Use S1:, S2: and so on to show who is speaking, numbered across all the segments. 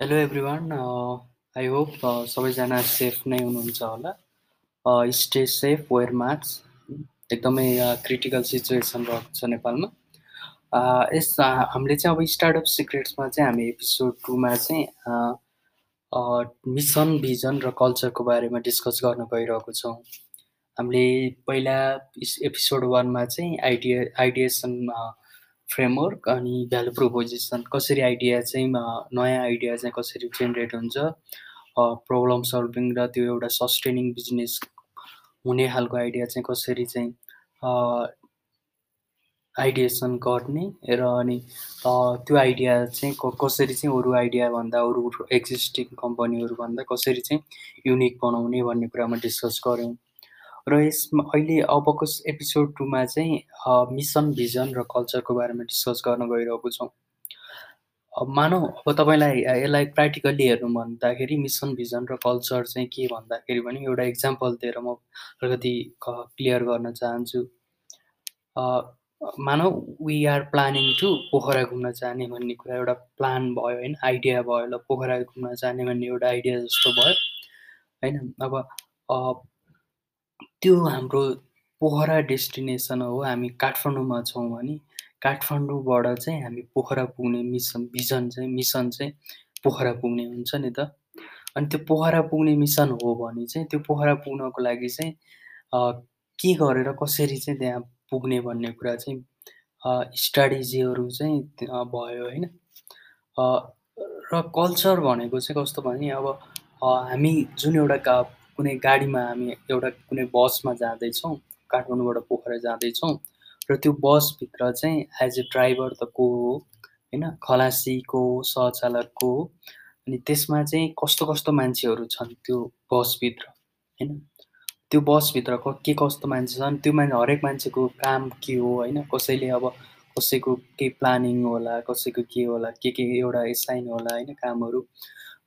S1: Hello everyone I hope सबैजना safe नै हुनुहुन्छ होला। स्टे सेफ वेयर मास्क एकदमै क्रिटिकल सिचुएसन रहेको छ नेपालमा। Uh, यस uh, हामीले चाहिँ अब स्टार्टअप सिक्रेट्समा चाहिँ हामी एपिसोड टूमा चाहिँ मिसन भिजन र कल्चरको बारेमा डिस्कस गर्न गइरहेको छौँ। हामीले पहिला एपिसोड वानमा चाहिँ आइडिया आइडिएसन फ्रेमवर्क अनि भ्यालु प्रोपोजिसन कसरी आइडिया चाहिँ नयाँ आइडिया चाहिँ कसरी जेनेरेट हुन्छ प्रब्लम सल्भिङ र त्यो एउटा सस्टेनिङ बिजनेस हुने खालको आइडिया चाहिँ कसरी चाहिँ आइडिएसन गर्ने र अनि त्यो आइडिया चाहिँ कसरी चाहिँ अरू आइडियाभन्दा अरू एक्जिस्टिङ कम्पनीहरूभन्दा कसरी चाहिँ युनिक बनाउने भन्ने कुरामा डिस्कस गऱ्यौँ। र यसमा अहिले अबको एपिसोड टूमा चाहिँ मिसन भिजन र कल्चरको बारेमा डिस्कस गर्न गइरहेको छौँ। मानौ अब तपाईँलाई यसलाई प्र्याक्टिकल्ली हेर्नु भन्दाखेरि मिसन भिजन र कल्चर चाहिँ के भन्दाखेरि पनि एउटा इक्जाम्पल दिएर म अलिकति क्लियर गर्न चाहन्छु। मानौ we are planning to Pokhara घुम्न जाने भन्ने कुरा एउटा प्लान भयो होइन? आइडिया भयो ल पोखरा घुम्न जाने भन्ने एउटा आइडिया जस्तो भयो होइन? अब त्यो हाम्रो पोखरा डेस्टिनेसन हो हामी काठमाडौँमा छौँ भने काठमाडौँबाट चाहिँ हामी पोखरा पुग्ने मिसन भिजन चाहिँ मिसन चाहिँ पोखरा पुग्ने हुन्छ नि त। अनि त्यो पोखरा पुग्ने मिसन हो भने चाहिँ त्यो पोखरा पुग्नको लागि चाहिँ के गरेर कसरी चाहिँ त्यहाँ पुग्ने भन्ने कुरा चाहिँ स्ट्राटेजीहरू चाहिँ भयो होइन। र कल्चर भनेको चाहिँ कस्तो भने अब हामी जुन एउटा कुनै गाडीमा हामी एउटा कुनै बसमा जाँदैछौँ काठमाडौँबाट पोखरा जाँदैछौँ र त्यो बसभित्र चाहिँ एज ए ड्राइभर त को हो होइन? खलासी को सहचालक को हो अनि त्यसमा चाहिँ कस्तो कस्तो मान्छेहरू छन् त्यो बसभित्र होइन? त्यो बसभित्र के कस्तो मान्छे छन् त्यो मान्छे हरेक मान्छेको काम के हो होइन? कसैले अब कसैको केही प्लानिङ होला कसैको के होला के के एउटा एसाइन होला होइन कामहरू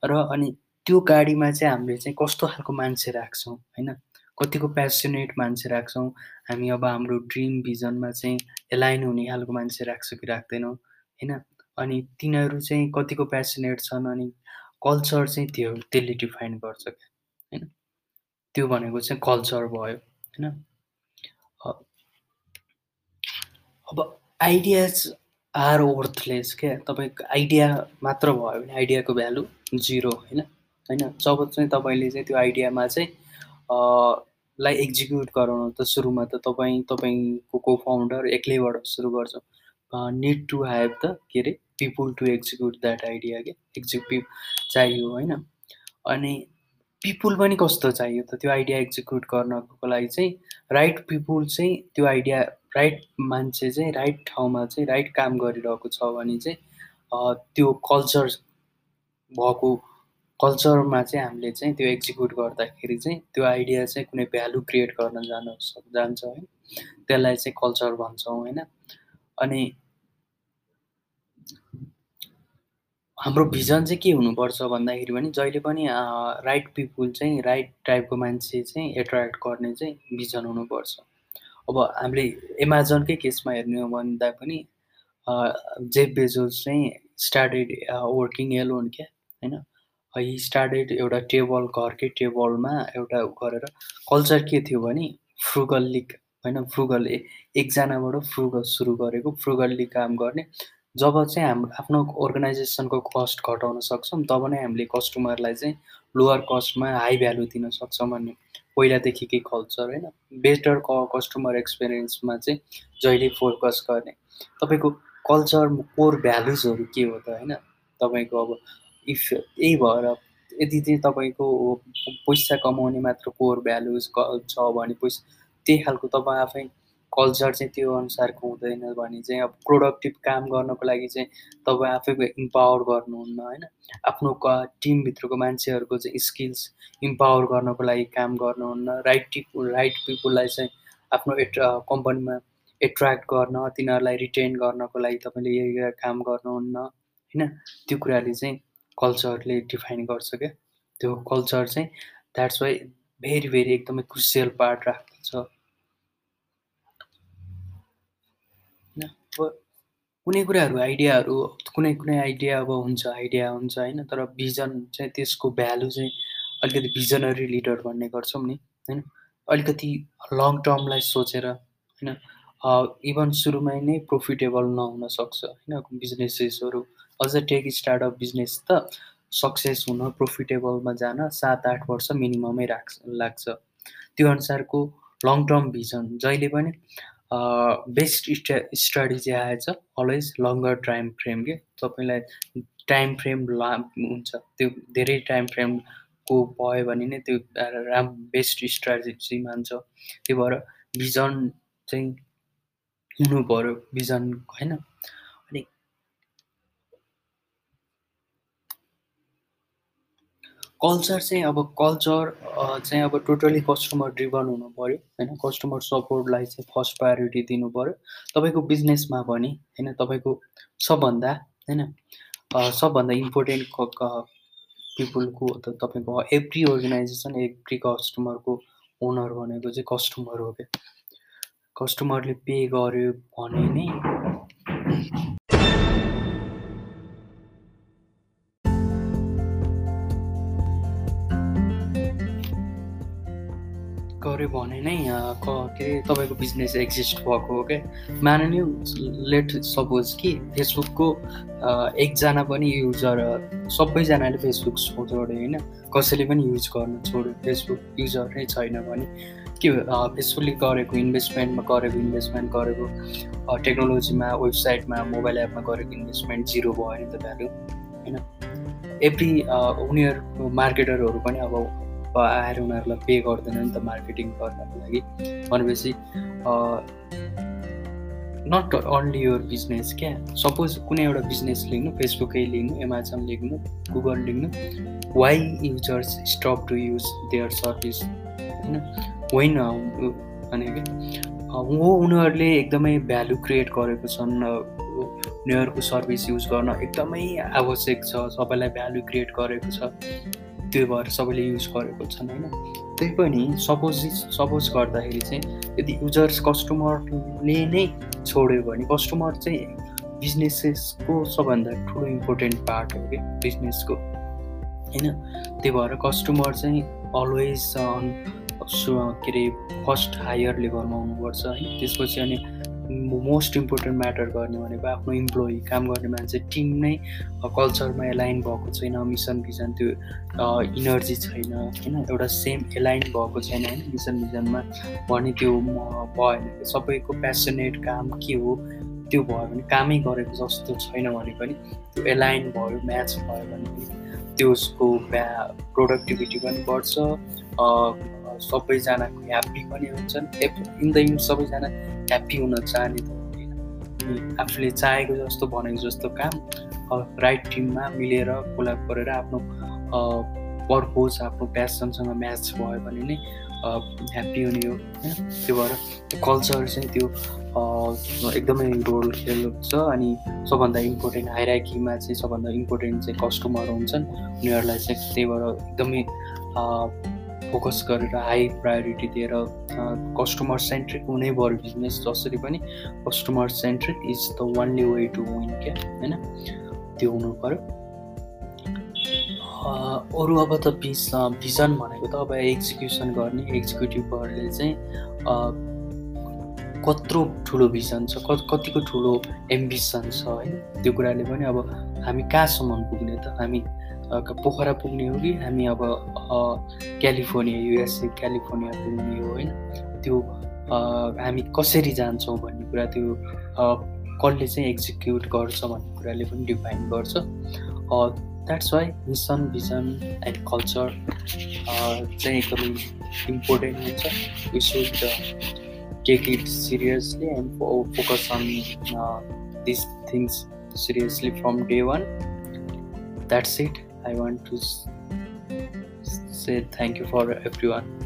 S1: र अनि त्यो गाडीमा चाहिँ हामीले चाहिँ कस्तो खालको मान्छे राख्छौँ होइन? कतिको प्यासनेट मान्छे राख्छौँ हामी अब हाम्रो ड्रिम भिजनमा चाहिँ एलाइन हुने खालको मान्छे राख्छौँ कि राख्दैनौँ होइन? अनि तिनीहरू चाहिँ कतिको प्यासनेट छन् अनि कल्चर चाहिँ त्यो त्यसले डिफाइन गर्छ क्या होइन? त्यो भनेको चाहिँ कल्चर भयो होइन? अब आइडियाज आर वर्थलेस क्या? तपाईँको आइडिया मात्र भयो भने आइडियाको भ्यालु जिरो होइन? होइन? जब चाहिँ तपाईँले चाहिँ त्यो आइडियामा चाहिँ लाई एक्जिक्युट गराउनु त सुरुमा त तपाईँ तपाईँको को फाउन्डर एक्लैबाट सुरु गर्छ। निड टु हेभ द के अरे? People to execute that idea के? एक्जिक्युट चाहियो होइन? अनि पिपुल पनि कस्तो चाहियो त? त्यो आइडिया एक्जिक्युट गर्नको लागि चाहिँ राइट पिपुल चाहिँ त्यो आइडिया राइट मान्छे चाहिँ राइट ठाउँमा चाहिँ राइट काम गरिरहेको छ भने चाहिँ त्यो कल्चर भएको कल्चरमा चाहिँ हामीले चाहिँ त्यो एक्जिक्युट गर्दाखेरि चाहिँ त्यो आइडिया चाहिँ कुनै भ्यालु क्रिएट गर्न जान जान्छ है। त्यसलाई चाहिँ कल्चर भन्छौँ होइन। अनि हाम्रो भिजन चाहिँ के हुनुपर्छ भन्दाखेरि पनि जहिले पनि राइट पिपुल चाहिँ राइट टाइपको मान्छे चाहिँ एट्र्याक्ट गर्ने चाहिँ भिजन हुनुपर्छ। अब हामीले एमाजोनकै केसमा हेर्ने हो भन्दा पनि जेब बेजोस चाहिँ स्टार्टेड वर्किङ एलोन क्या होइन। हि स्टार्टेड एउटा टेबल घरकै टेबलमा एउटा गरेर कल्चर के थियो भने फ्रुगल्ली होइन फ्रुगल एकजनाबाट फ्रुगल सुरु गरेको फ्रुगल्ली काम गर्ने। जब चाहिँ हाम्रो आफ्नो अर्गनाइजेसनको कस्ट घटाउन सक्छौँ तब नै हामीले कस्टमरलाई चाहिँ लोवर कस्टमा हाई भ्यालु दिन सक्छौँ भन्ने पहिलादेखिकै कल्चर होइन। बेटर क कस्टमर एक्सपिरियन्समा चाहिँ जहिले फोकस गर्ने। तपाईँको कल्चर कोर भ्यालुजहरू के हो त होइन? तपाईँको अब इफ यही भएर यदि चाहिँ तपाईँको पैसा कमाउने मात्र कोर भ्यालुज छ भने पैसा त्यही खालको तपाईँ आफै कल्चर चाहिँ त्यो अनुसारको हुँदैन भने चाहिँ अब प्रोडक्टिभ काम गर्नको लागि चाहिँ तपाईँ आफै इम्पावर गर्नुहुन्न होइन आफ्नो टिमभित्रको मान्छेहरूको चाहिँ स्किल्स इम्पावर गर्नको लागि काम गर्नुहुन्न राइट टिप राइट पिपुललाई चाहिँ आफ्नो एट्र कम्पनीमा एट्र्याक्ट गर्न तिनीहरूलाई रिटेन गर्नको लागि तपाईँले यही काम गर्नुहुन्न होइन त्यो कुराले चाहिँ कल्चरले डिफाइन गर्छ क्या? त्यो कल्चर चाहिँ द्याट्स वाइ भेरी भेरी एकदमै क्रुसियल पार्ट राख्दछ। कुनै कुराहरू आइडियाहरू कुनै कुनै आइडिया अब हुन्छ आइडिया हुन्छ होइन तर भिजन चाहिँ त्यसको भ्यालु चाहिँ अलिकति भिजनरी लिडर भन्ने गर्छौँ नि होइन? अलिकति लङ टर्मलाई सोचेर होइन? इभन सुरुमै नै प्रोफिटेबल नहुन सक्छ होइन? बिजनेसेसहरू अझ टेक स्टार्टअप बिजनेस त सक्सेस हुन प्रोफिटेबलमा जान सात आठ वर्ष मिनिममै राख्छ लाग्छ। त्यो अनुसारको लङ टर्म भिजन जहिले पनि बेस्ट स्ट्रा स्ट्राटेजी आएछ अलवेज लङ्गर टाइम फ्रेम के तपाईँलाई टाइम फ्रेम ला हुन्छ। त्यो धेरै टाइम फ्रेमको भयो भने नै त्यो राम बेस्ट स्ट्राटेजी मान्छ। त्यही भएर भिजन चाहिँ हुनु पऱ्यो भिजन होइन? कल्चर चाहिँ अब कल्चर चाहिँ अब टोटली कस्टमर ड्रिभन हुनु पऱ्यो होइन? कस्टमर सपोर्टलाई चाहिँ फर्स्ट प्रायोरिटी दिनु पऱ्यो तपाईँको बिजनेसमा पनि होइन? तपाईँको सबभन्दा होइन? सबभन्दा इम्पोर्टेन्ट पिपुलको तपाईँको एभ्री अर्गनाइजेसन एभ्री कस्टमरको ओनर भनेको चाहिँ कस्टमर हो क्या। कस्टमरले पे गर्यो भने नै गऱ्यो भने नै के अरे तपाईँको बिजनेस एक्जिस्ट भएको हो क्या माननीय लेट सपोज कि फेसबुकको एकजना पनि युजर सबैजनाले फेसबुक छोड्यो होइन? कसैले पनि युज गर्न छोड्यो फेसबुक युजर नै छैन भने के फेसबुकले गरेको इन्भेस्टमेन्टमा गरेको इन्भेस्टमेन्ट गरेको टेक्नोलोजीमा वेबसाइटमा मोबाइल एपमा गरेको इन्भेस्टमेन्ट जिरो भयो नि त भ्यालु होइन? एभ्री उनीहरूको मार्केटरहरू पनि अब आएर उनीहरूलाई पे गर्दैन नि त मार्केटिङ गर्नको लागि भनेपछि नट अन्ली योर बिजनेस क्या सपोज कुनै एउटा बिजनेस लिनु फेसबुकै लिनु एमाजोन लिनु गुगल लिनु why users stop to use their service होइन होइन भने हो उनीहरूले एकदमै भ्यालु क्रिएट गरेको छन् उनीहरूको सर्भिस युज गर्न एकदमै आवश्यक छ सबैलाई भ्यालु क्रिएट गरेको छ त्यो भएर सबैले युज गरेको छन् होइन? त्यही पनि सपोज सपोज गर्दाखेरि चाहिँ यदि युजर्स कस्टमरले नै छोड्यो भने कस्टमर चाहिँ बिजनेसेसको सबभन्दा ठुलो इम्पोर्टेन्ट पार्ट हो कि बिजनेसको होइन? त्यही भएर कस्टमर चाहिँ अलवेज के अरे फर्स्ट हायर लेभलमा हुनुपर्छ होइन त्यसपछि अनि मोस्ट इम्पोर्टेन्ट म्याटर गर्ने भनेको आफ्नो इम्प्लोइ काम गर्ने मान्छे टिम नै कल्चरमा एलाइन भएको छैन मिसन भिजन त्यो इनर्जी छैन होइन एउटा सेम एलाइन भएको छैन होइन मिसन भिजनमा भने त्यो भयो भने सबैको पेसनेट काम के हो त्यो भयो भने कामै गरेको जस्तो छैन भने पनि त्यो एलाइन भयो म्याच भयो भने पनि त्यसको ब्या प्रोडक्टिभिटी पनि बढ्छ सबैजनाको ह्याप्पी पनि हुन्छन् इन द इन्ड सबैजना ह्याप्पी हुन चाहने त हुँदैन। आफूले चाहेको जस्तो भनेको जस्तो काम राइट टिममा मिलेर कोलाब गरेर आफ्नो पर्पोज आफ्नो प्यासनसँग म्याच भयो भने नै ह्याप्पी हुने हो होइन? त्यो भएर त्यो कल्चर चाहिँ त्यो एकदमै रोल खेल्छ अनि सबभन्दा इम्पोर्टेन्ट हाइराकीमा चाहिँ सबभन्दा इम्पोर्टेन्ट चाहिँ कस्टमर हुन्छन्। उनीहरूलाई चाहिँ त्यही भएर एकदमै फोकस गरेर हाई प्रायोरिटी दिएर कस्टमर सेन्ट्रिक हुनै पऱ्यो बिजनेस जसरी पनि customer centric is the only way to win क्या होइन? त्यो हुनु पऱ्यो अरू अब त भिस भिजन भनेको त अब एक्जिक्युसन गर्ने एक्जिक्युटिभहरूले चाहिँ कत्रो ठुलो भिजन छ कतिको ठुलो एम्बिसन छ होइन? त्यो कुराले पनि अब हामी कहाँसम्म पुग्ने त? हामी पोखरा पुग्ने हो कि हामी अब क्यालिफोर्निया युएसए क्यालिफोर्निया पुग्ने हो होइन। त्यो हामी कसरी जान्छौँ भन्ने कुरा त्यो कसले चाहिँ एक्जिक्युट गर्छ भन्ने कुराले पनि डिफाइन गर्छ। That's why mission vision and culture चाहिँ एकदमै इम्पोर्टेन्ट हुन्छ। We should take it seriously and focus on this things seriously from day one that's it I want to say thank you for everyone.